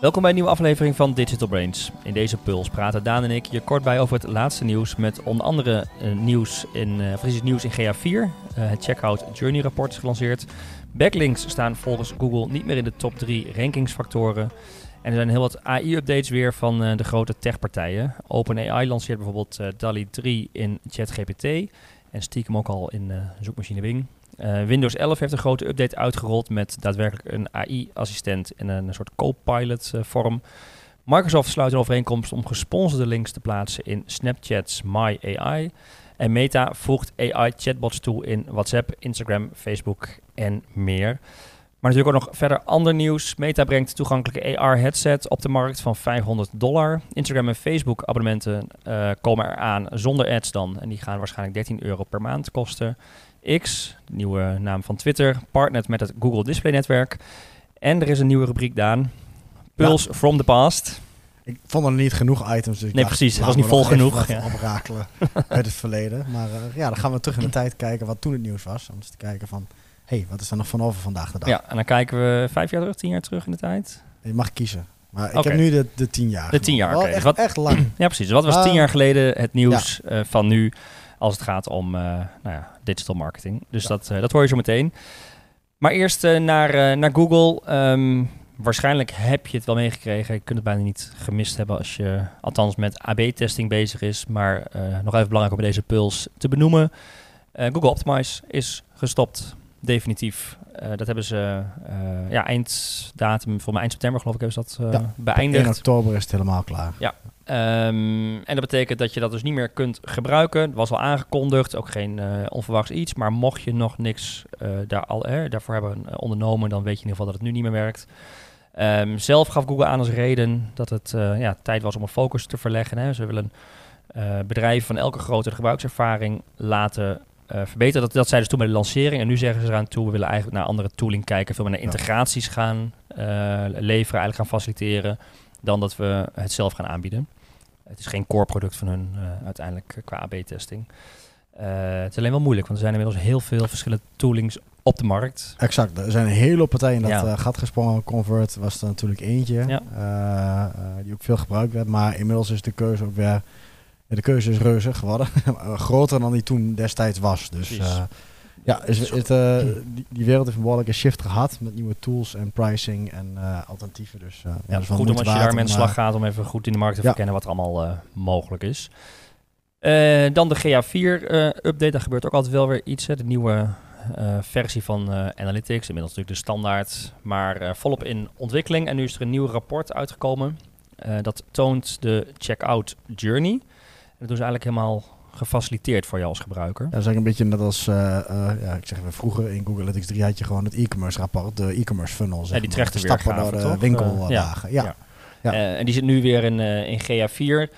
Welkom bij een nieuwe aflevering van Digital Brains. In deze puls praten Daan en ik je kort bij over het laatste nieuws met onder andere uh, nieuws in, uh, precies nieuws in GA4. Uh, het Checkout Journey rapport is gelanceerd. Backlinks staan volgens Google niet meer in de top 3 rankingsfactoren. En er zijn heel wat AI-updates weer van uh, de grote techpartijen. OpenAI lanceert bijvoorbeeld DALI 3 in ChatGPT en stiekem ook al in zoekmachine Bing. Uh, Windows 11 heeft een grote update uitgerold met daadwerkelijk een AI-assistent in een soort co-pilot-vorm. Uh, Microsoft sluit een overeenkomst om gesponsorde links te plaatsen in Snapchat's My AI. En Meta voegt AI-chatbots toe in WhatsApp, Instagram, Facebook en meer. Maar natuurlijk ook nog verder ander nieuws. Meta brengt toegankelijke AR-headset op de markt van 500 dollar. Instagram en Facebook abonnementen uh, komen eraan zonder ads dan. En die gaan waarschijnlijk 13 euro per maand kosten. X, de nieuwe naam van Twitter, partnert met het Google Display Netwerk. En er is een nieuwe rubriek, Daan. Pulse from the past. Ik vond er niet genoeg items. Dus nee, precies. Het was niet vol genoeg. Ja. oprakelen uit het verleden. Maar uh, ja, dan gaan we terug in de tijd kijken wat toen het nieuws was. Om eens te kijken van, hé, hey, wat is er nog van over vandaag de dag? Ja, en dan kijken we vijf jaar terug, tien jaar terug in de tijd. Je mag kiezen. Maar ik okay. heb nu de, de tien jaar. De tien jaar, oké. Okay. Echt, echt, lang. ja, precies. Wat was tien jaar geleden het nieuws ja. uh, van nu als het gaat om uh, nou ja, digital marketing. Dus ja. dat, uh, dat hoor je zo meteen. Maar eerst uh, naar, naar Google. Um, waarschijnlijk heb je het wel meegekregen. Je kunt het bijna niet gemist hebben als je althans met AB-testing bezig is. Maar nog even belangrijk om deze puls te benoemen. Google Optimize is gestopt, definitief. Uh, dat hebben ze uh, ja, einddatum, voor mij eind september geloof ik, hebben ze dat uh, ja, beëindigd. In oktober is het helemaal klaar. Ja. Um, en dat betekent dat je dat dus niet meer kunt gebruiken. Was al aangekondigd, ook geen onverwachts iets. Maar mocht je nog niks daar al, daarvoor hebben ondernomen, dan weet je in ieder geval dat het nu niet meer werkt. Um, zelf gaf Google aan als reden dat het ja, tijd was om een focus te verleggen. Hè. Ze willen bedrijven van elke grote gebruikservaring laten verbeteren. Dat, dat zeiden ze toen bij de lancering. En nu zeggen ze eraan toe, we willen eigenlijk naar andere tooling kijken. Veel meer naar integraties gaan leveren, eigenlijk gaan faciliteren. Dan dat we het zelf gaan aanbieden. Het is geen core product van hun uh, uiteindelijk qua AB-testing. het is alleen wel moeilijk, want er zijn inmiddels heel veel verschillende toolings op de markt. Exact. Er zijn een hele hoop partijen dat ja. gat gesprongen. Convert was er natuurlijk eentje. Ja. die ook veel gebruikt werd. Maar inmiddels is de keuze ook weer de keuze is reuze geworden. Groter dan die toen destijds was. Dus ja, is, het, uh, die, die, wereld heeft een behoorlijke shift gehad met nieuwe tools en pricing en uh, alternatieven. Dus ja, ja, dus goed om als je daar met de slag gaat om even goed in de markt te ja. verkennen wat er allemaal mogelijk is. dan de GA4-update, daar gebeurt ook altijd wel weer iets. Hè. De nieuwe versie van Analytics, inmiddels natuurlijk de standaard, maar volop in ontwikkeling. En nu is er een nieuw rapport uitgekomen. dat toont de checkout journey dat doen ze eigenlijk helemaal gefaciliteerd voor jou als gebruiker. Ja, dat is eigenlijk een beetje net als, uh, uh, ja, ik zeg even, vroeger in Google Analytics 3 had je gewoon het e-commerce rapport, de e-commerce funnel. Zeg ja, die trechten weer stappen door de winkeldagen. ja. ja. Uh, en die zit nu weer in, in GA4.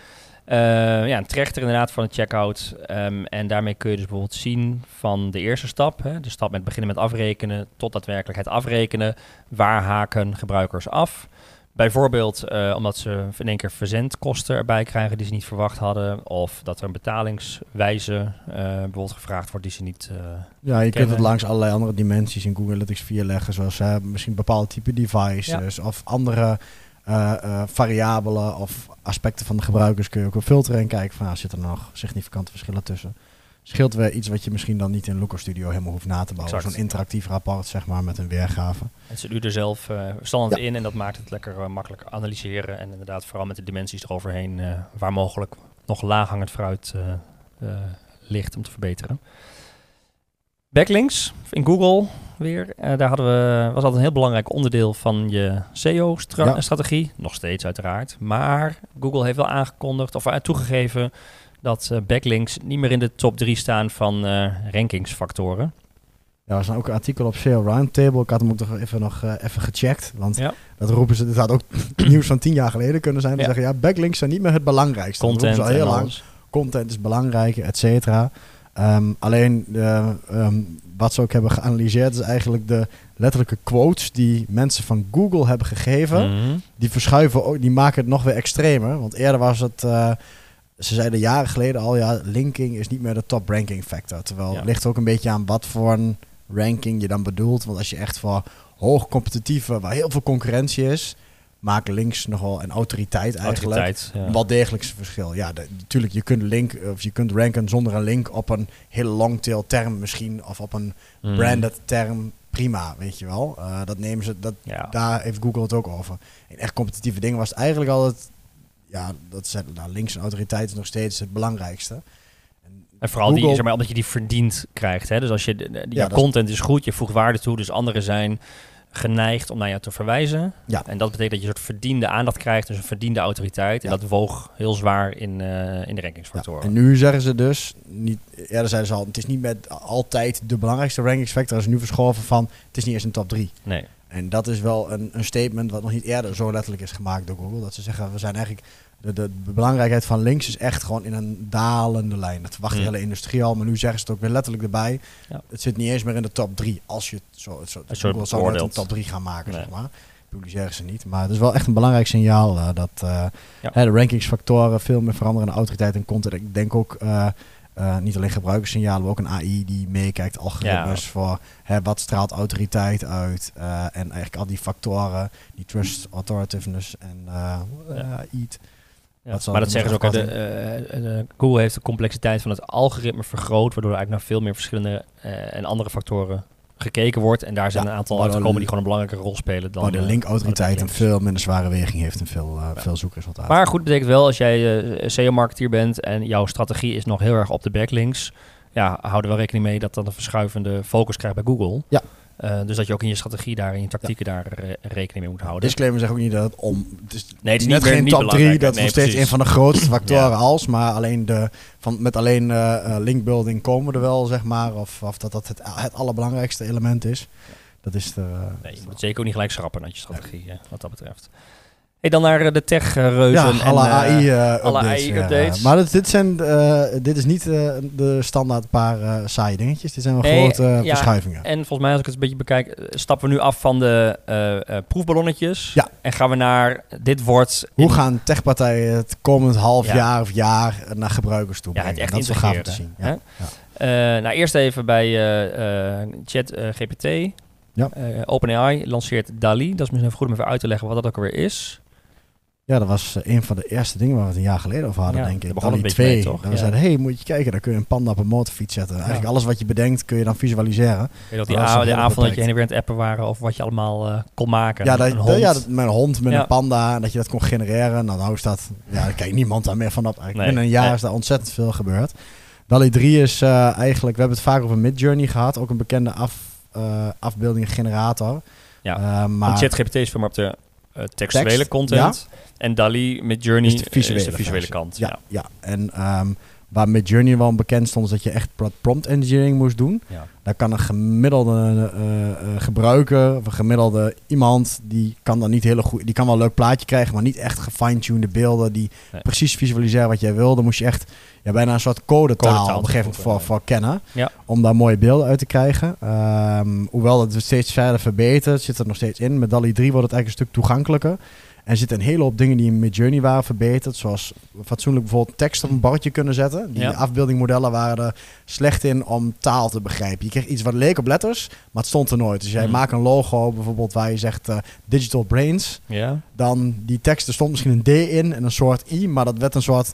ja, een trechter inderdaad van het checkout. Um, en daarmee kun je dus bijvoorbeeld zien van de eerste stap, hè, de stap met beginnen met afrekenen, tot daadwerkelijk het afrekenen. Waar haken gebruikers af? Bijvoorbeeld uh, omdat ze in één keer verzendkosten erbij krijgen die ze niet verwacht hadden. Of dat er een betalingswijze uh, bijvoorbeeld gevraagd wordt die ze niet. Uh, ja, je kennen. kunt het langs allerlei andere dimensies in Google Analytics 4 leggen. Zoals misschien bepaalde type devices ja. of andere variabelen of aspecten van de gebruikers kun je ook op filteren en kijken van nou, zitten er nog significante verschillen tussen scheelt weer iets wat je misschien dan niet in Looker Studio helemaal hoeft na te bouwen. Zo'n interactief rapport, zeg maar, met een weergave. Het zit u er zelf uh, standaard ja. in en dat maakt het lekker uh, makkelijk analyseren. En inderdaad, vooral met de dimensies eroverheen, uh, waar mogelijk nog laaghangend fruit ligt om te verbeteren. Backlinks in Google weer. daar hadden we, was altijd een heel belangrijk onderdeel van je SEO-strategie. Ja. Nog steeds uiteraard. Maar Google heeft wel aangekondigd of toegegeven dat uh, backlinks niet meer in de top 3 staan van uh, rankingsfactoren. Ja, er is ook een artikel op SEO Roundtable. Ik had hem ook nog even, nog, uh, even gecheckt. Want ja. dat roepen ze, dit had ook nieuws van tien jaar geleden kunnen zijn. Ja. zeggen, ja, backlinks zijn niet meer het belangrijkste. Content al heel lang. Content is belangrijk, et cetera. Um, alleen um, wat ze ook hebben geanalyseerd is eigenlijk de letterlijke quotes die mensen van Google hebben gegeven. Mm -hmm. Die verschuiven ook, die maken het nog weer extremer. Want eerder was het uh, ze zeiden jaren geleden al, ja, linking is niet meer de top ranking factor. Terwijl ja. het ligt ook een beetje aan wat voor een ranking je dan bedoelt. Want als je echt voor hoog competitieve, waar heel veel concurrentie is, maken links nogal en autoriteit eigenlijk autoriteit, wat degelijkse verschil. Ja, natuurlijk, je kunt link of je kunt ranken zonder een link op een hele longtail term misschien of op een mm. branded term. Prima, weet je wel. Uh, dat nemen ze, dat, daar heeft Google het ook over. In echt competitieve dingen was het eigenlijk altijd, ja, dat is, nou, links en autoriteit is nog steeds het belangrijkste. En vooral die, zeg maar, omdat je die verdiend krijgt. Hè? Dus als je, die, ja, content is goed, je voegt waarde toe, dus anderen zijn geneigd om naar jou te verwijzen. Ja. En dat betekent dat je een soort verdiende aandacht krijgt, dus een verdiende autoriteit. En dat woog heel zwaar in, uh, in de rankingsfactoren. En nu zeggen ze dus, niet, zeiden ze al, het is niet met altijd de belangrijkste rankingsfactor. Is nu verschoven van, het is niet eens een top 3. Nee. En dat is wel een, een statement wat nog niet eerder zo letterlijk is gemaakt door Google. Dat ze zeggen, we zijn eigenlijk de, de, belangrijkheid van links is echt gewoon in een dalende lijn. Dat verwacht de mm. hele industrie al, maar nu zeggen ze het ook weer letterlijk erbij. Ja. Het zit niet eens meer in de top 3 als je het zo, zo Google zou een top 3 gaan maken, zeg maar. Publiceren ze niet. Maar het is wel echt een belangrijk signaal uh, dat uh, ja. hè, de rankingsfactoren veel meer veranderen in autoriteit en content. Ik denk ook uh, niet alleen gebruikerssignalen, maar ook een AI die meekijkt, algoritmes voor hè, wat straalt autoriteit uit. en eigenlijk al die factoren, die trust, authoritativeness en ja. EAT. Ja, maar dat zeggen ze ook. De, uh, Google heeft de complexiteit van het algoritme vergroot, waardoor er eigenlijk naar veel meer verschillende uh, en andere factoren gekeken wordt. En daar zijn een aantal uitgekomen die gewoon een belangrijke rol spelen. Dan, de linkautoriteit een veel minder zware weging heeft en veel, uh, veel zoekresultaten. Maar goed, betekent wel als jij SEO-marketeer bent en jouw strategie is nog heel erg op de backlinks. Ja, houden we rekening mee dat dat een verschuivende focus krijgt bij Google. Ja. Uh, dus dat je ook in je strategie daar, in je tactieken daar uh, rekening mee moet houden. Disclaimer zegt ook niet dat het om... Het is nee, het is net geen top 3, dat is nog steeds een van de grootste factoren als, maar alleen de, van, met alleen uh, linkbuilding komen we er wel, zeg maar. Of, of dat dat het, het allerbelangrijkste element is. Dat is de... nee, je moet zeker ook niet gelijk schrappen uit je strategie, wat dat betreft. Hey, dan naar de tech-reuzen. Ja, alle AI-updates. Uh, maar dit, zijn, uh, dit is niet uh, de standaard paar saaie dingetjes. Dit zijn wel nee, grote ja, verschuivingen. En volgens mij, als ik het een beetje bekijk, stappen we nu af van de proefballonnetjes. Ja. En gaan we naar, dit wordt... Hoe gaan techpartijen het komend half jaar of jaar naar gebruikers toe Ja, het echt dat is gaaf te zien. Ja. Nou, eerst even bij Chat GPT. Ja. OpenAI lanceert DALI. Dat is misschien even goed om even uit te leggen wat dat ook alweer is. Ja, dat was eh, een van de eerste dingen waar we het een jaar geleden over hadden, denk ik. Begon een twee. Mee, toch? Dan ja. we zeiden, hey, moet je kijken, daar kun je een panda op een motorfiets zetten. Eigenlijk alles wat je bedenkt kun je dan visualiseren. Weet je die a- de avond dat je heen en weer aan het appen waren of wat je allemaal uh, kon maken. Ja, dat, hond. ja dat, met een hond, met een panda, dat je dat kon genereren. Nou, nou is dat, ja, daar kijkt niemand daar meer van op. Eigenlijk. Binnen een jaar is daar ontzettend veel gebeurd. DALI 3 is uh, eigenlijk, we hebben het vaak over Midjourney gehad, ook een bekende af, uh, afbeeldingengenerator. Ja, maar ChatGPT is veel maar op de textuele content. En Dali met Journey is de visuele, de visuele kant. Ja, ja. en um, waar met Journey wel bekend stond, is dat je echt prompt engineering moest doen. Ja. Daar kan een gemiddelde uh, uh, gebruiker of een gemiddelde iemand, die kan dan niet hele goed, die kan wel een leuk plaatje krijgen, maar niet echt gefine-tuned beelden die precies visualiseren wat jij wil. Dan moest je echt ja, bijna een soort codetaal, codetaal op een gegeven moment voor, voor kennen. Ja. Om daar mooie beelden uit te krijgen. Um, hoewel het steeds verder verbetert, zit er nog steeds in. Met DALI 3 wordt het eigenlijk een stuk toegankelijker. Er zitten een hele hoop dingen die in Midjourney waren verbeterd. Zoals fatsoenlijk bijvoorbeeld tekst op een bordje kunnen zetten. Die afbeeldingmodellen waren er slecht in om taal te begrijpen. Je kreeg iets wat leek op letters, maar het stond er nooit. Dus jij mm. maakt een logo bijvoorbeeld waar je zegt uh, Digital Brains. Ja. Dan die tekst, er stond misschien een D in en een soort I, maar dat werd een soort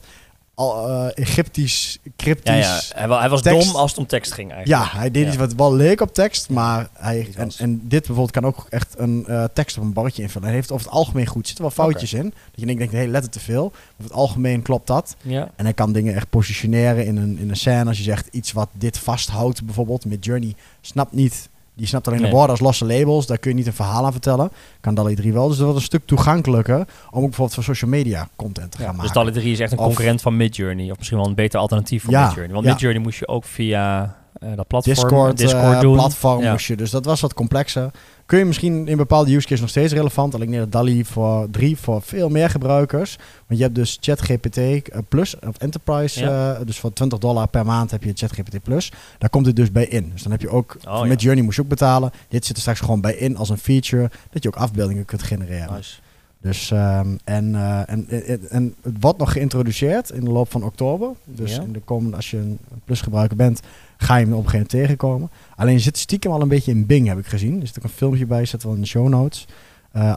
al, uh, Egyptisch, cryptisch. Ja, ja. Hij, hij, was dom als het om tekst ging eigenlijk. Ja, hij deed iets wat wel leek op tekst, maar hij... En, en, dit bijvoorbeeld kan ook echt een uh, tekst op een bordje invullen. Hij heeft over het algemeen goed. Er zitten wel foutjes in. Dat je denkt, denkt hey, let het te veel. Over het algemeen klopt dat. Ja. En hij kan dingen echt positioneren in een, in een scène. Als je zegt iets wat dit vasthoudt bijvoorbeeld. Met Journey snapt niet die snapt alleen de woorden als losse labels. Daar kun je niet een verhaal aan vertellen. Kan DALI 3 wel. Dus dat wordt een stuk toegankelijker om ook bijvoorbeeld voor social media content te gaan dus maken. Dus DALI 3 is echt een concurrent van Midjourney. Of misschien wel een beter alternatief voor ja, Midjourney. Want Midjourney moest je ook via uh, dat platform, Discord, Discord uh, doen. platform moest je. Dus dat was wat complexer kun je misschien in bepaalde use cases nog steeds relevant. Alleen ik dat DALI voor drie voor veel meer gebruikers. Want je hebt dus ChatGPT uh, Plus of Enterprise. Uh, dus voor 20 dollar per maand heb je ChatGPT Plus. Daar komt het dus bij in. Dus dan heb je ook oh, met Journey moest je ook betalen. Dit zit er straks gewoon bij in als een feature dat je ook afbeeldingen kunt genereren. Nice. Dus um, en, uh, en, en, en, het wordt nog geïntroduceerd in de loop van oktober. Dus ja. in de komende, als je een Plus gebruiker bent, ga je hem op een gegeven moment tegenkomen. Alleen zit stiekem al een beetje in Bing, heb ik gezien. Er zit ook een filmpje bij, zet wel in de show notes.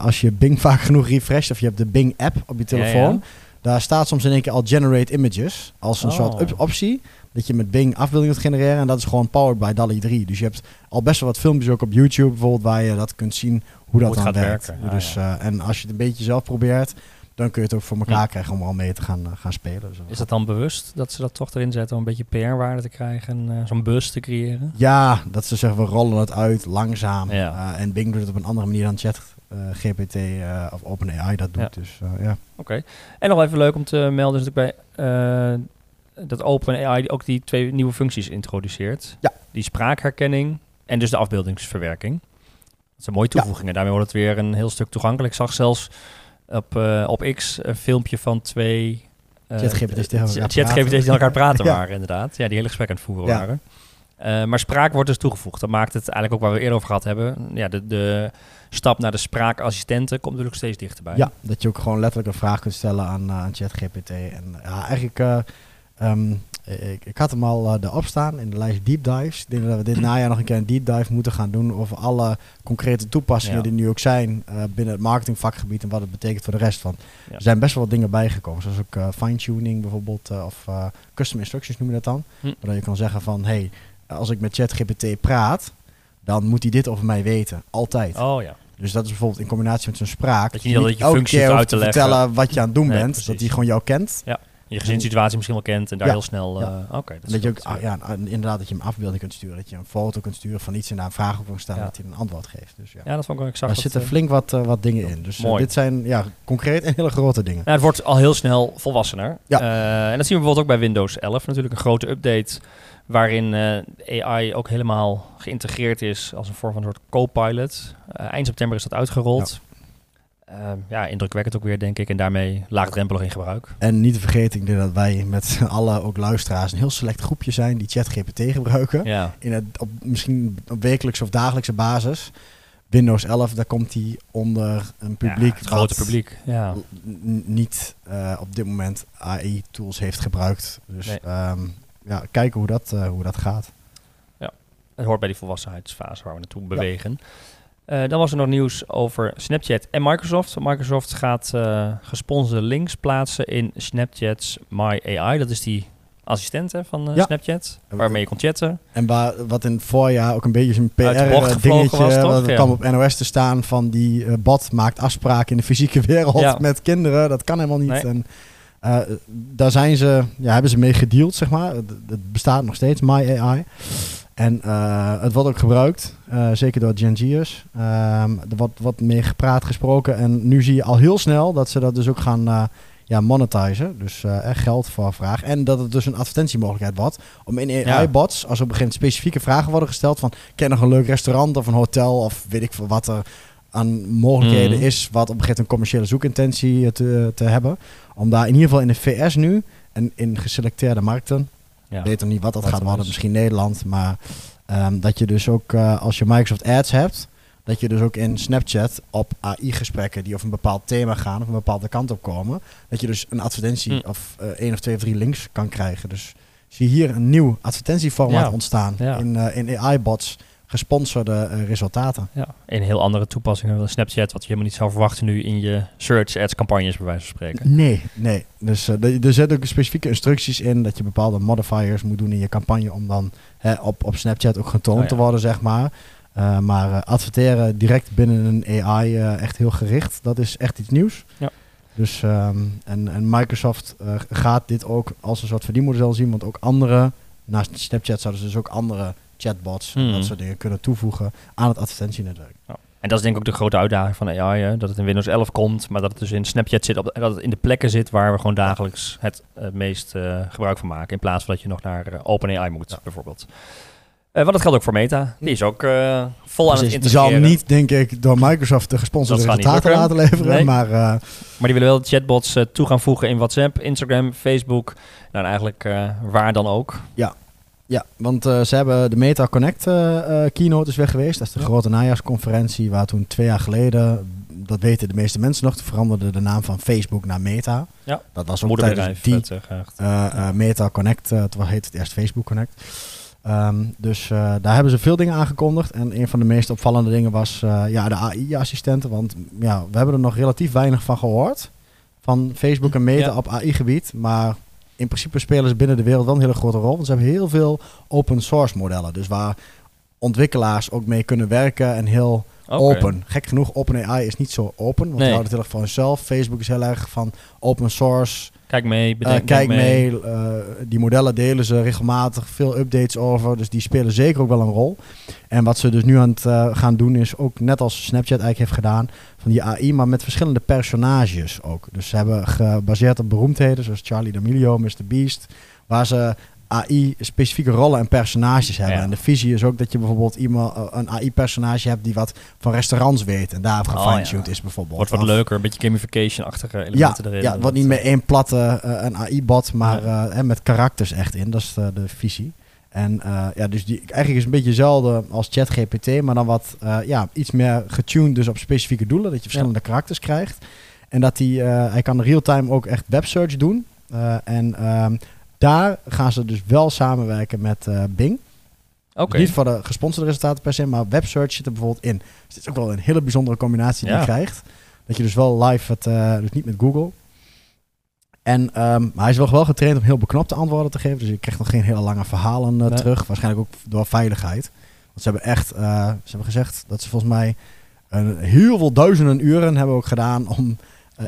als je Bing vaak genoeg refresht of je hebt de Bing app op je telefoon, daar staat soms in één keer al generate images als een oh. soort optie. Dat je met Bing afbeeldingen kunt genereren en dat is gewoon powered by DALI 3. Dus je hebt al best wel wat filmpjes ook op YouTube bijvoorbeeld waar je dat kunt zien hoe dat dan werkt. Werken. Ah, dus, en als je het een beetje zelf probeert, dan kun je het ook voor elkaar krijgen om al mee te gaan, gaan spelen. Zo. Is dat dan bewust dat ze dat toch erin zetten om een beetje PR-waarde te krijgen en zo'n bus te creëren? Ja, dat ze zeggen we rollen het uit langzaam. en Bing doet het op een andere manier dan chat uh, GPT uh, of OpenAI dat doet. Dus uh, ja. Oké. En nog even leuk om te melden is natuurlijk bij dat OpenAI ook die twee nieuwe functies introduceert. Ja. Die spraakherkenning en dus de afbeeldingsverwerking. Dat zijn mooie toevoegingen. Daarmee wordt het weer een heel stuk toegankelijk. Ik zag zelfs op, op X een filmpje van twee... ChatGPT's die elkaar praten waren, inderdaad. Ja, die hele gesprek aan het voeren waren. maar spraak wordt dus toegevoegd. Dat maakt het eigenlijk ook waar we eerder over gehad hebben. Ja, de, de stap naar de spraakassistenten komt natuurlijk steeds dichterbij. Ja, dat je ook gewoon letterlijk een vraag kunt stellen aan, uh, aan ChatGPT. En ja, eigenlijk, um, ik, ik, had hem al uh, erop staan in de lijst deep dives. Ik denk dat we dit najaar nog een keer een deep dive moeten gaan doen over alle concrete toepassingen die nu ook zijn binnen het marketingvakgebied en wat het betekent voor de rest van. Er zijn best wel wat dingen bijgekomen, zoals ook fine-tuning bijvoorbeeld, of custom instructions noemen we dat dan. Hm. Waardoor je kan zeggen van, hey, als ik met ChatGPT praat, dan moet hij dit over mij weten. Altijd. Oh ja. Dus dat is bijvoorbeeld in combinatie met zijn spraak. Dat je niet dat je functie uit te leggen. vertellen wat je aan het doen bent. Dat hij gewoon jou kent. Ja. Je gezinssituatie misschien wel kent en daar heel snel... Ja. Uh, Oké. dat, dat je ook, ah, ja, inderdaad, dat je hem afbeelding kunt sturen. Dat je een foto kunt sturen van iets en daar een vraag op kan stellen. Dat hij een antwoord geeft. Dus, ja. ja, dat vond ik ook exact. Er zitten flink wat, uh, wat dingen in. Dus uh, dit zijn ja, concreet en hele grote dingen. Ja, het wordt al heel snel volwassener. Ja. en dat zien we bijvoorbeeld ook bij Windows 11. Natuurlijk een grote update waarin uh, AI ook helemaal geïntegreerd is als een vorm van een soort co-pilot. Uh, eind september is dat uitgerold. Ja. Uh, ja, indrukwekkend ook weer, denk ik. En daarmee laagdrempelig in gebruik. En niet te vergeten, ik denk dat wij met alle ook luisteraars een heel select groepje zijn die ChatGPT gebruiken. Ja. In het, op, misschien op wekelijkse of dagelijkse basis. Windows 11, daar komt hij onder een publiek. Ja, het grote publiek. Ja. Niet uh, op dit moment AI-tools heeft gebruikt. Dus nee. um, ja, kijken hoe dat, uh, hoe dat gaat. Ja, het hoort bij die volwassenheidsfase waar we naartoe bewegen. Uh, dan was er nog nieuws over Snapchat en Microsoft. Microsoft gaat uh, gesponsorde links plaatsen in Snapchat's My AI. Dat is die assistent van uh, ja. Snapchat, waarmee je kon chatten. En waar, wat in het voorjaar ook een beetje een PR-dingetje was, toch? Ja. kwam op NOS te staan van die bot maakt afspraken in de fysieke wereld ja. met kinderen. Dat kan helemaal niet. Nee. En uh, daar zijn ze, ja, hebben ze mee gedeeld, zeg maar. Het, bestaat nog steeds, My AI. En uh, het wordt ook gebruikt, uh, zeker door Gen Z'ers. Um, er wordt wat meer gepraat, gesproken. En nu zie je al heel snel dat ze dat dus ook gaan ja, monetizen. Dus echt geld voor vraag. En dat het dus een advertentiemogelijkheid wordt. Om in AI-bots, als op een gegeven moment specifieke vragen worden gesteld... van, ken nog een leuk restaurant of een hotel of weet ik veel wat er aan mogelijkheden mm. is... wat op een gegeven moment een commerciële zoekintentie te, te hebben om daar in ieder geval in de VS nu en in geselecteerde markten, ja. weet nog niet wat dat gaat worden, misschien Nederland, maar um, dat je dus ook uh, als je Microsoft Ads hebt, dat je dus ook in Snapchat op AI-gesprekken die over een bepaald thema gaan of een bepaalde kant op komen, dat je dus een advertentie hm. of uh, één of twee of drie links kan krijgen. Dus zie je hier een nieuw advertentieformaat ja. ontstaan in, uh, in AI-bots gesponsorde uh, resultaten. Ja, in heel andere toepassingen dan Snapchat, wat je helemaal niet zou verwachten nu in je search ads campagnes bij wijze van spreken. Nee, nee. Dus uh, er zitten ook specifieke instructies in dat je bepaalde modifiers moet doen in je campagne om dan hè, op, op Snapchat ook getoond oh, te worden, zeg maar. Uh, maar adverteren direct binnen een AI echt heel gericht, dat is echt iets nieuws. Ja. Dus um, en, en Microsoft gaat dit ook als een soort verdienmodel zien, want ook andere, naast Snapchat zouden ze dus ook andere chatbots, mm. dat soort dingen kunnen toevoegen aan het advertentienetwerk. Ja. En dat is denk ik ook de grote uitdaging van AI, hè? dat het in Windows 11 komt, maar dat het dus in Snapchat zit, op, dat het in de plekken zit waar we gewoon dagelijks het, het meest uh, gebruik van maken, in plaats van dat je nog naar uh, OpenAI moet, ja. bijvoorbeeld. Uh, want dat geldt ook voor Meta. Die is ook uh, vol aan het integreren. Die zal niet, denk ik, door Microsoft de gesponsorde resultaten laten leveren. Nee. Maar, uh, maar die willen wel chatbots toe gaan voegen in WhatsApp, Instagram, Facebook. Nou, eigenlijk waar dan ook. Ja, ja, want uh, ze hebben de Meta Connect uh, keynote is weg geweest. Dat is de grote najaarsconferentie waar toen twee jaar geleden, dat weten de meeste mensen nog, veranderde de naam van Facebook naar Meta. Ja, dat was ook tijdens die uh, Meta Connect, het heet het eerst Facebook Connect. Ehm, dus daar hebben ze veel dingen aangekondigd. En een van de meest opvallende dingen was ja, de AI-assistenten. Want ja, we hebben er nog relatief weinig van gehoord. Van Facebook en Meta op AI-gebied. Maar in principe spelen ze binnen de wereld wel een hele grote rol. Want ze hebben heel veel open source modellen. Dus waar ontwikkelaars ook mee kunnen werken en heel open. Gek genoeg, OpenAI is niet zo open, want nee. die houden het heel erg van zichzelf. Facebook is heel erg van open source. Kijk mee, bedenk, uh, kijk mee. mee uh, die modellen delen ze regelmatig, veel updates over. Dus die spelen zeker ook wel een rol. En wat ze dus nu aan het uh, gaan doen is ook, net als Snapchat eigenlijk heeft gedaan, van die AI, maar met verschillende personages ook. Dus ze hebben gebaseerd op beroemdheden, zoals Charlie D'Amelio, Mr. Beast, waar ze AI specifieke rollen en personages hebben. En de visie is ook dat je bijvoorbeeld iemand, eh, een AI-personage hebt die wat van restaurants weet en daar oh, gefine-tuned is bijvoorbeeld. Wordt wat leuker, een beetje gamification-achtige elementen ja, erin. Ja, wat niet meer één platte uh, een AI-bot, maar uh, met karakters echt in. Dat is de, de visie. En ja, dus die eigenlijk is een beetje hetzelfde als ChatGPT, maar dan wat ja, iets meer getuned dus op specifieke doelen, dat je verschillende karakters krijgt. En dat hij, hij kan real-time ook echt websearch doen. en ehm, daar gaan ze dus wel samenwerken met uh, Bing. Oké. Niet voor de gesponsorde resultaten per se, maar websearch zit er bijvoorbeeld in. Dus dit is ook wel een hele bijzondere combinatie die je krijgt. Dat je dus wel live het, uh, dus niet met Google. En um, maar hij is wel, wel getraind om heel beknopte antwoorden te geven. Dus je krijgt nog geen hele lange verhalen uh, terug. Waarschijnlijk ook door veiligheid. Want ze hebben echt, ze hebben gezegd dat ze volgens mij heel veel duizenden uren hebben ook gedaan om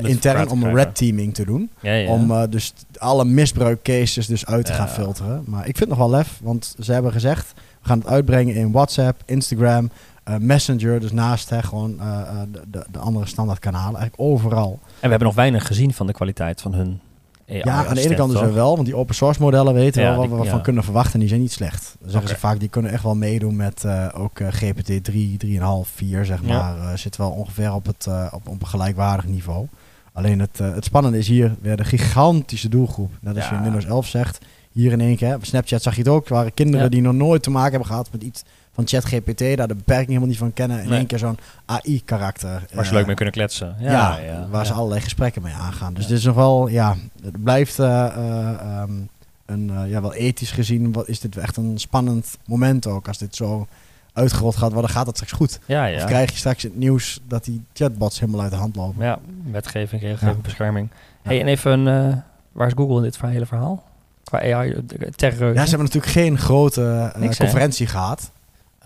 intern om red teaming te doen. Ja, ja. Om uh, dus alle misbruikcases dus uit te gaan filteren. Maar ik vind het nog wel lef, want ze hebben gezegd... we gaan het uitbrengen in WhatsApp, Instagram, uh, Messenger. Dus naast hè, gewoon de, de, de, andere standaard kanalen. Eigenlijk overal. En we hebben nog weinig gezien van de kwaliteit van hun ja, aan de ene kant dus wel, want die open source modellen weten we wel wat we van kunnen verwachten. Die zijn niet slecht. Dan zeggen ze vaak, die kunnen echt wel meedoen met ook GPT 3, 3,5, 4 zeg maar. zit wel ongeveer op, het, op, op een gelijkwaardig niveau. Alleen het, uh, het spannende is hier weer de gigantische doelgroep. Net als je in Windows 11 zegt. Hier in één keer, Snapchat zag je het ook. Er waren kinderen die nog nooit te maken hebben gehad met iets van ChatGPT. Daar de beperking helemaal niet van kennen. In één keer zo'n AI-karakter. Waar ze leuk mee kunnen kletsen. Ja, ja waar ze allerlei gesprekken mee aangaan. Dus dit is nog wel, ja, het blijft uh, um, een, ja, wel ethisch gezien. Wat, is dit echt een spannend moment ook. Als dit zo uitgerold gaat worden, gaat het straks goed. Ja, ja. Of krijg je straks het nieuws dat die chatbots helemaal uit de hand lopen. Ja, wetgeving, regelgeving, bescherming. Hey, en even, uh, waar is Google in dit hele verhaal? Qua AI, eh, terreur. Ja, ze hebben natuurlijk geen grote uh, conferentie gehad.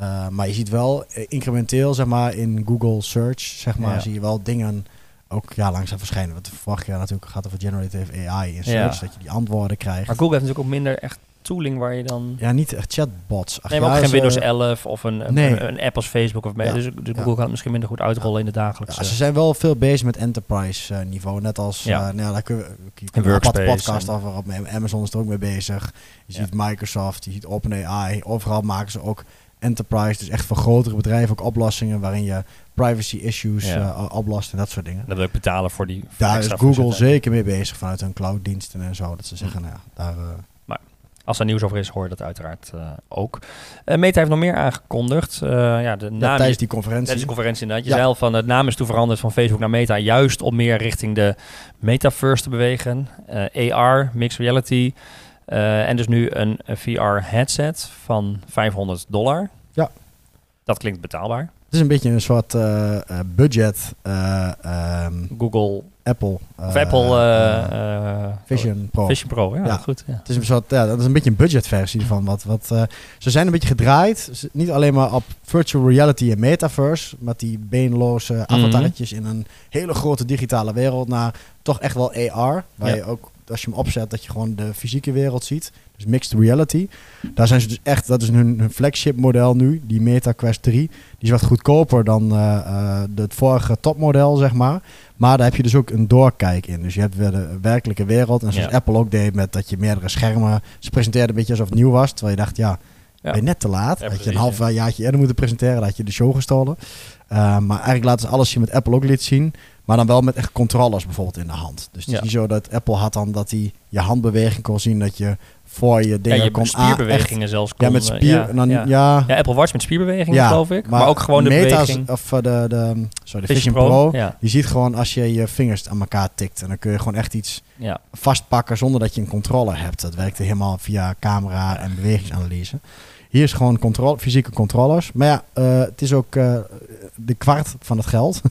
Uh, maar je ziet wel incrementeel, zeg maar, in Google Search, zeg maar, zie je wel dingen ook ja, langzaam verschijnen. Want vorig jaar natuurlijk gaat over generative AI in search, dat je die antwoorden krijgt. Maar Google heeft natuurlijk ook minder echt tooling waar je dan... Ja, niet echt chatbots. Ach, nee, maar ook geen Windows 11 of een, een, een, app als Facebook. Of mee. dus, dus Google kan het misschien minder goed uitrollen in de dagelijkse... ze zijn wel veel bezig met enterprise uh, niveau. Net als... Ja. Uh, nou ja, daar kunnen we, kunnen een podcast over op. Amazon is er ook mee bezig. Je ziet Microsoft, je ziet OpenAI. Overal maken ze ook enterprise. Dus echt voor grotere bedrijven ook oplossingen waarin je privacy issues ja. uh, oplost en dat soort dingen. Dat wil ik betalen voor die... daar is Google zeker mee bezig vanuit hun clouddiensten en zo. Dat ze zeggen, nou ja, daar... Als er nieuws over is, hoor je dat uiteraard uh, ook. Uh, Meta heeft nog meer aangekondigd. Uh, ja, de naam tijdens die conferentie. Tijdens de conferentie inderdaad. Je ja. zei van, het naam is toen veranderd van Facebook naar Meta. Juist om meer richting de metaverse te bewegen. AR, mixed reality. en dus nu een, een VR-headset van 500 dollar. Ja. Dat klinkt betaalbaar. Het is een beetje een soort budget. Um, Google Apple. Of Apple uh, Vision Pro. Vision Pro, ja, goed. Ja. Het is een soort, ja, dat is een beetje een budgetversie van wat. wat ze zijn een beetje gedraaid, niet alleen maar op virtual reality en metaverse, met die beenloze mhm. avatartjes in een hele grote digitale wereld, naar toch echt wel AR, waar je ook als je hem opzet, dat je gewoon de fysieke wereld ziet. Dus mixed reality. Daar zijn ze dus echt, dat is hun, hun flagship model nu, die Meta Quest 3. Die is wat goedkoper dan uh, het vorige topmodel, zeg maar. Maar daar heb je dus ook een doorkijk in. Dus je hebt weer de werkelijke wereld. En zoals Apple ook deed met dat je meerdere schermen... Ze presenteerden een beetje alsof het nieuw was. Terwijl je dacht, ja, ben je net te laat. Ja, had je een half jaartje eerder moeten presenteren. Dan had je de show gestolen. Uh, maar eigenlijk laten ze alles zien met Apple ook liet zien. Maar dan wel met echt controllers bijvoorbeeld in de hand. Dus het is niet zo dat Apple had dan dat hij je handbeweging kon zien. Dat je voor je dingen ja, je kon spierbewegingen zelfs kon, ja met spier dan, ja. ja. Apple Watch met spierbewegingen geloof ik. maar, ook gewoon de Meta's, beweging. of de, de sorry de Vision, Pro, Pro die ziet gewoon als je je vingers aan elkaar tikt. En dan kun je gewoon echt iets vastpakken zonder dat je een controller hebt. Dat werkte helemaal via camera en bewegingsanalyse. Hier is gewoon controle, fysieke controllers. Maar ja uh, het is ook uh, de kwart van het geld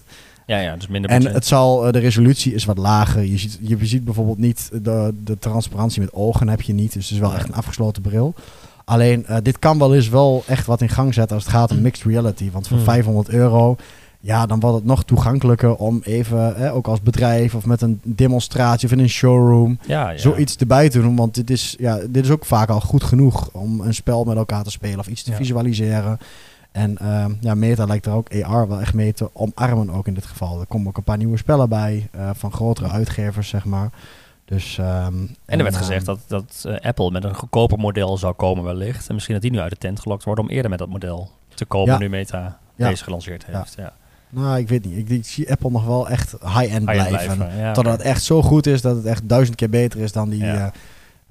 Ja, ja, dus minder En het zal, uh, de resolutie is wat lager. Je ziet, je ziet bijvoorbeeld niet de, de transparantie met ogen heb je niet. Dus het is wel echt een afgesloten bril. Alleen, uh, dit kan wel eens wel echt wat in gang zetten als het gaat om mixed reality. Want voor 500 hmm. euro, ja, dan wordt het nog toegankelijker om even, ook als bedrijf of met een demonstratie of in een showroom, ja, ja. zoiets erbij te doen. Want dit is, ja, dit is ook vaak al goed genoeg om een spel met elkaar te spelen of iets te visualiseren. En uh, ja, Meta lijkt er ook AR wel echt mee te omarmen ook in dit geval. Er komen ook een paar nieuwe spellen bij uh, van grotere uitgevers, zeg maar. Dus, um, en, en er werd gezegd dat, dat uh, Apple met een goedkoper model zou komen wellicht. En misschien dat die nu uit de tent gelokt wordt om eerder met dat model te komen ja. nu Meta ja. deze gelanceerd heeft. Ja. Nou, ik weet niet. Ik, ik, zie Apple nog wel echt high-end high blijven. blijven. Totdat het echt zo goed is dat het echt duizend keer beter is dan die... Uh,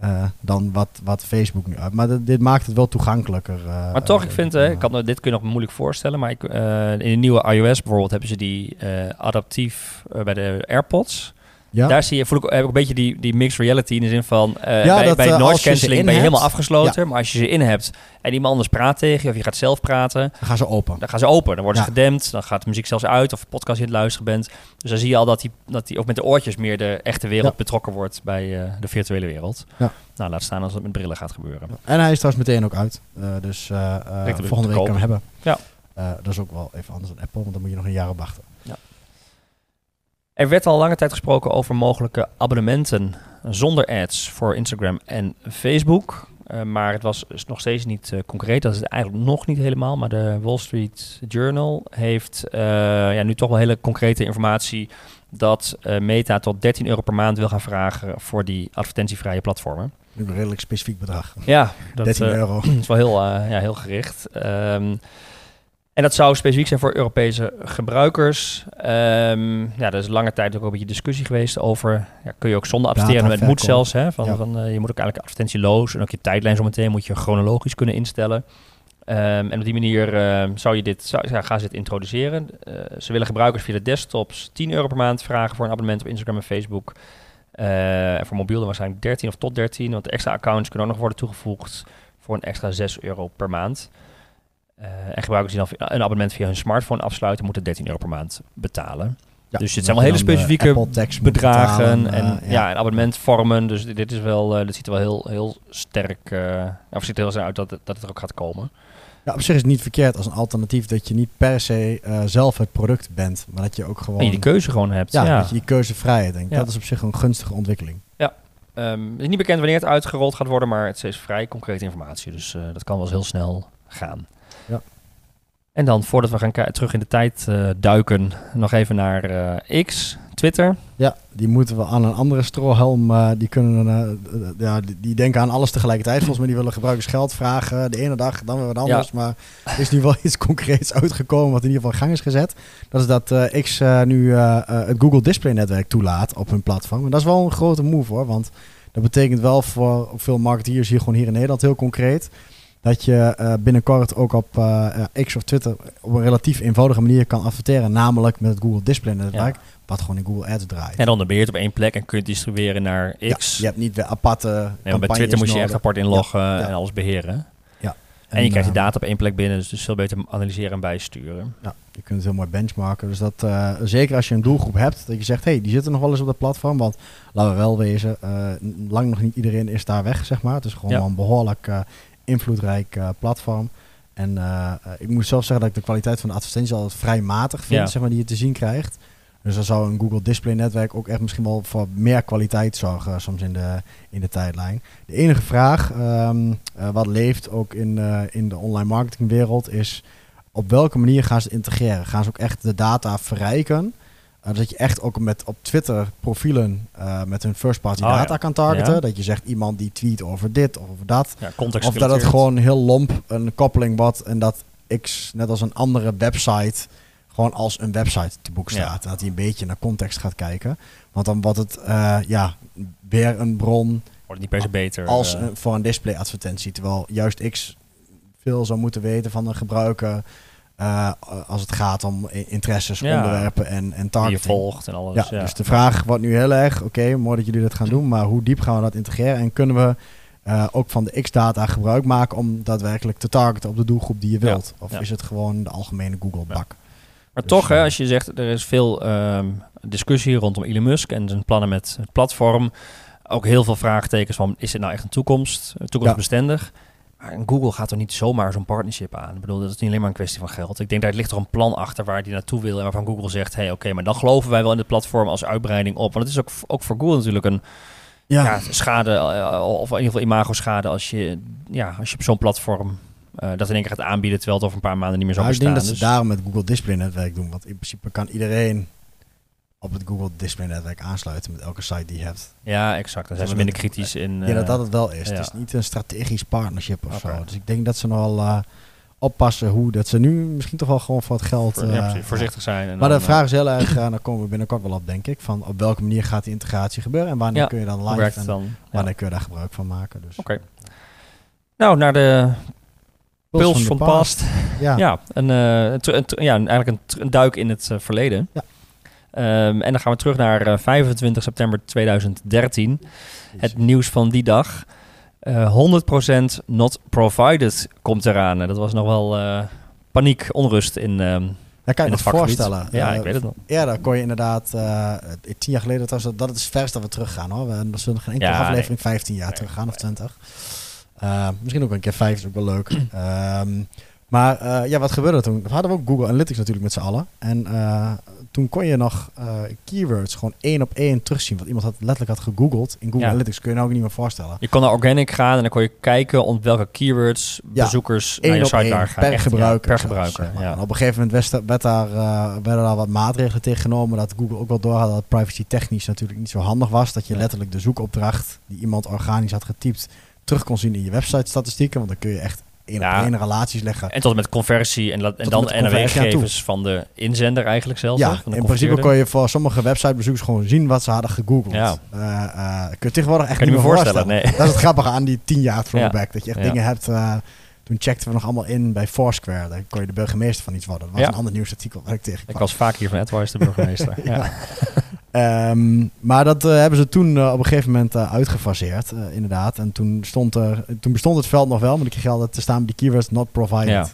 uh, dan wat, wat Facebook nu uit. Maar dit maakt het wel toegankelijker. Uh, maar toch, ik vind, uh, ik kan, dit kun je nog moeilijk voorstellen. Maar ik, in de nieuwe iOS bijvoorbeeld hebben ze die adaptief bij de AirPods. Ja. Daar zie je, voel ik ook een beetje die, die mixed reality in de zin van uh, ja, bij, dat, bij noise cancelling ben je helemaal afgesloten. Maar als je ze in hebt en iemand anders praat tegen je of je gaat zelf praten. Dan gaan ze open. Dan gaan ze open. Dan worden ze gedempt. Dan gaat de muziek zelfs uit of de podcast in het luisteren bent. Dus dan zie je al dat die, dat die ook met de oortjes meer de echte wereld betrokken wordt bij uh, de virtuele wereld. Ja. Nou, laat staan als het met brillen gaat gebeuren. En hij is trouwens meteen ook uit. Uh, dus volgende week kan we hebben. Ja. dat is ook wel even anders dan Apple, want dan moet je nog een jaar op wachten. Er werd al lange tijd gesproken over mogelijke abonnementen zonder ads voor Instagram en Facebook. Uh, maar het was nog steeds niet uh, concreet. Dat is het eigenlijk nog niet helemaal. Maar de Wall Street Journal heeft uh, ja, nu toch wel hele concrete informatie dat Meta tot 13 euro per maand wil gaan vragen voor die advertentievrije platformen. Een redelijk specifiek bedrag. Ja, dat 13 euro. is wel heel, ja, heel gericht. Um, en dat zou specifiek zijn voor Europese gebruikers. Um, ja, er is lange tijd ook een beetje discussie geweest over... Ja, kun je ook zonder adverteren? Het moet zelfs. Hè, van, van, uh, je moet ook eigenlijk advertentieloos. En ook je tijdlijn zometeen moet je chronologisch kunnen instellen. Um, en op die manier uh, zou je dit, zou, ja, gaan ze dit introduceren. Uh, ze willen gebruikers via de desktops 10 euro per maand vragen voor een abonnement op Instagram en Facebook. Uh, en voor mobiel dan waarschijnlijk 13 of tot 13. Want de extra accounts kunnen ook nog worden toegevoegd voor een extra 6 euro per maand. Uh, en gebruikers die dan een abonnement via hun smartphone afsluiten, moeten 13 euro per maand betalen. Ja, dus het zijn wel hele specifieke bedragen en uh, ja. een abonnement vormen. Dus dit is wel, uh, dit ziet er wel heel, heel sterk, uh, of ziet er heel uit dat het, dat het er ook gaat komen. Ja, op zich is het niet verkeerd als een alternatief dat je niet per se zelf het product bent, maar dat je ook gewoon... En je die keuze gewoon hebt. Ja, dat je die keuzevrijheid denkt. Dat is op zich een gunstige ontwikkeling. Ja, um, het is niet bekend wanneer het uitgerold gaat worden, maar het is vrij concrete informatie. Dus dat kan wel eens heel snel gaan. Ja. En dan, voordat we gaan terug in de tijd uh, duiken, nog even naar uh, X, Twitter. Ja, die moeten we aan een andere strohalm. Uh, die kunnen, ja, die, die, denken aan alles tegelijkertijd. Volgens mij die willen gebruikers geld vragen. De ene dag, dan weer wat anders. Maar er is nu wel iets concreets uitgekomen wat in ieder geval gang is gezet. Dat is dat X nu het Google Display netwerk toelaat op hun platform. En dat is wel een grote move hoor. Want dat betekent wel voor veel marketeers hier gewoon hier in Nederland heel concreet dat je uh, binnenkort ook op uh, X of Twitter op een relatief eenvoudige manier kan adverteren, namelijk met het Google Display netwerk, ja. wat gewoon in Google Ads draait. En dan ben je het op één plek en kun je distribueren naar X. Ja, je hebt niet weer aparte. Nee, bij Twitter moet je echt apart inloggen ja, en alles beheren. Ja. En, en je krijgt die data op één plek binnen, dus is veel beter analyseren en bijsturen. Ja, je kunt het heel mooi benchmarken. Dus dat zeker als je een doelgroep hebt, dat je zegt, hey, die zitten nog wel eens op dat platform. Want laten we wel wezen, lang nog niet iedereen is daar weg, zeg maar. Het is gewoon wel een behoorlijk invloedrijk uh, platform. En uh, ik moet zelf zeggen dat ik de kwaliteit van de advertenties altijd vrij matig vind, ja. zeg maar, die je te zien krijgt. Dus dan zou een Google Display netwerk ook echt misschien wel voor meer kwaliteit zorgen soms in de, in de tijdlijn. De enige vraag um, uh, wat leeft ook in, uh, in de online marketingwereld is op welke manier gaan ze integreren? Gaan ze ook echt de data verrijken? Uh, dat je echt ook met op Twitter profielen uh, met hun first party oh, data ja. kan targeten. Ja. Dat je zegt iemand die tweet over dit of over dat. Ja, of dat het gewoon heel lomp een koppeling wordt en dat X net als een andere website gewoon als een website te boek staat. Dat hij een beetje naar context gaat kijken. Want dan wordt het uh, ja, weer een bron Wordt niet per se beter. Als voor een display advertentie. Terwijl juist X veel zou moeten weten van de gebruiker. Als het gaat om interesses, onderwerpen en, en targeting. Die je volgt en alles. Ja, Dus de vraag wordt nu heel erg, oké, mooi dat jullie dat gaan doen, maar hoe diep gaan we dat integreren? En kunnen we uh, ook van de X-data gebruik maken om daadwerkelijk te targeten op de doelgroep die je wilt? Of is het gewoon de algemene Google-bak? Maar dus, toch, hè, eh, als je zegt, er is veel uh, discussie rondom Elon Musk en zijn plannen met het platform. Ook heel veel vraagtekens van, is het nou echt een toekomst, toekomstbestendig? Maar Google gaat er niet zomaar zo'n partnership aan. Ik bedoel, dat is niet alleen maar een kwestie van geld. Ik denk, daar ligt er een plan achter waar die naartoe wil. En waarvan Google zegt, hé, hey, oké, maar dan geloven wij wel in het platform als uitbreiding op. Want het is ook, ook voor Google natuurlijk een ja. schade, uh, of in ieder geval imago-schade als je, ja, als je op zo'n platform uh, dat in één keer gaat aanbieden, terwijl het over een paar maanden niet meer zo nou, bestaan. Ik denk dat ze dus- daarom met Google Display Netwerk doen, want in principe kan iedereen op het Google Display Netwerk aansluiten met elke site die je hebt. Ja, exact. Dan zijn ze minder kritisch in. ja, dat dat het wel is. Het is niet een strategisch partnership of zo. Dus ik denk dat ze nogal oppassen hoe dat ze nu misschien toch wel gewoon voor het geld... Uh, voorzichtig zijn. En maar de vraag is heel erg, uh, daar komen we binnenkort wel op denk ik, van op welke manier gaat die integratie gebeuren en wanneer kun je dan live en dan? wanneer kun je daar gebruik van maken. Dus. Oké. Nou, naar de Puls van, Past. Ja, ja, een, uh, ja eigenlijk een, duik in het verleden. Ja. Um, en dan gaan we terug naar 25 september 2013. Het nieuws van die dag. Uh, 100% not provided komt eraan. Dat was nog wel uh, paniek, onrust in. Ja, kan je het voorstellen. Ja, ik weet het nog. Eerder kon je inderdaad, tien jaar geleden, dat, dat is het verst dat we teruggaan hoor. We, we zullen geen enkele ja, aflevering nee. 15 jaar teruggaan of 20. Uh, misschien ook een keer 5 is ook wel leuk. um, maar uh, ja, wat gebeurde toen? We hadden we ook Google Analytics natuurlijk met z'n allen. En toen kon je nog uh, keywords gewoon één op één terugzien. Wat iemand had letterlijk had gegoogeld in Google Analytics. Kun je nou ook niet meer voorstellen. Je kon naar organic gaan en dan kon je kijken op welke keywords bezoekers naar je site daar gaan. Per Echt, gebruiker. per gebruiker. Ja. En op een gegeven moment werd, daar, werden daar wat maatregelen tegen genomen. Dat Google ook wel door had dat privacy technisch natuurlijk niet zo handig was. Dat je letterlijk de zoekopdracht die iemand organisch had getypt terug kon zien in je website statistieken. Want dan kun je echt in ja. op relaties leggen. En tot met conversie en, en dan en gegevens van de inzender eigenlijk zelf. Ja, in principe kon je voor sommige websitebezoekers gewoon zien wat ze hadden gegoogeld. Ja. Uh, uh, kun je tegenwoordig echt niet meer voorstellen. Nee. Dat is het grappige aan die tien jaar throwback. Dat je echt dingen hebt... Uh, toen checkten we nog allemaal in bij Foursquare. Daar kon je de burgemeester van iets worden. Dat was een ander nieuwsartikel waar ik tegen Ik was vaak hier van Edwards de burgemeester. ja. Um, maar dat uh, hebben ze toen uh, op een gegeven moment uh, uitgefaseerd, inderdaad. En toen, stond er, toen bestond het veld nog wel, maar ik kreeg altijd te staan bij die keywords not provided. Ja.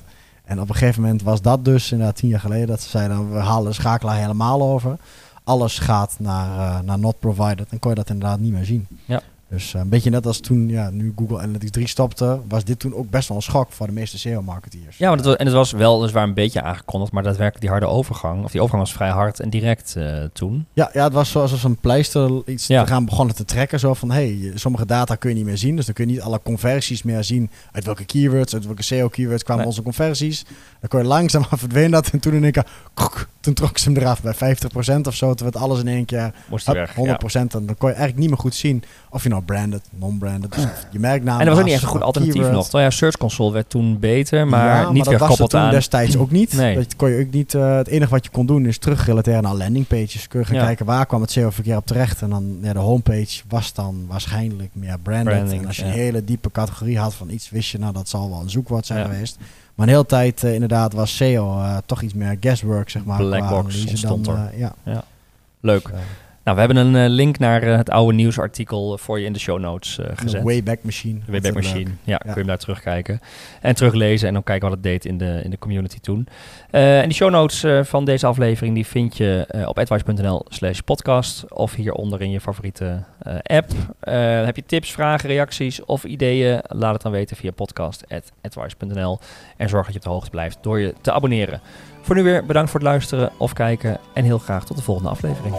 En op een gegeven moment was dat dus, inderdaad tien jaar geleden, dat ze zeiden, we halen de schakelaar helemaal over. Alles gaat naar, naar not provided. Dan kon je dat inderdaad niet meer zien. Ja. Dus eh, een beetje net als toen, ja, nu Google Analytics 3 stopte, was dit toen ook best wel een schok voor de meeste SEO-marketeers. Ja, was, en het was wel dus waar een beetje aangekondigd, maar daadwerkelijk die harde overgang, of die overgang was vrij hard en direct uh, toen. Ja, ja, het was zoals een pleister iets ja. te gaan begonnen te trekken, zo van, hey, sommige data kun je niet meer zien, dus dan kun je niet alle conversies meer zien uit welke keywords, uit welke SEO-keywords kwamen onze conversies. Dan kon je langzaam verdwenen dat en toen in één keer, toen trok ze hem eraf bij 50% of zo, toen werd alles in één keer Moest up, weg, 100% ja. en dan kon je eigenlijk niet meer goed zien of je nou branded, non-branded. Dus je merkt namelijk. En er was ook niet echt een goed alternatief nog. Terwijl ja, Search Console werd toen beter, maar niet weer gekoppeld aan. destijds ook niet. Nee. Dat kon je ook niet. Uh, het enige wat je kon doen is terugrelateren naar landingpages. Kun je gaan kijken waar kwam het SEO-verkeer op terecht. En dan ja, de homepage was dan waarschijnlijk meer branded. Branding, en als je een hele diepe categorie had van iets, wist je nou dat zal wel een zoekwoord zijn geweest. Maar een hele tijd uh, inderdaad was SEO uh, toch iets meer guesswork, zeg maar. Blackbox stond er. ja. ja. Leuk. Nou, we hebben een uh, link naar uh, het oude nieuwsartikel voor je in de show notes gezet. De Wayback Machine. De Wayback Machine, ja, ja, kun je hem daar terugkijken. En teruglezen en dan kijken wat het deed in de, in de community toen. en die show notes van deze aflevering die vind je op advice.nl slash podcast of hieronder in je favoriete app. heb je tips, vragen, reacties of ideeën? Laat het dan weten via podcast.advice.nl en zorg dat je op de hoogte blijft door je te abonneren. Voor nu weer bedankt voor het luisteren of kijken en heel graag tot de volgende aflevering.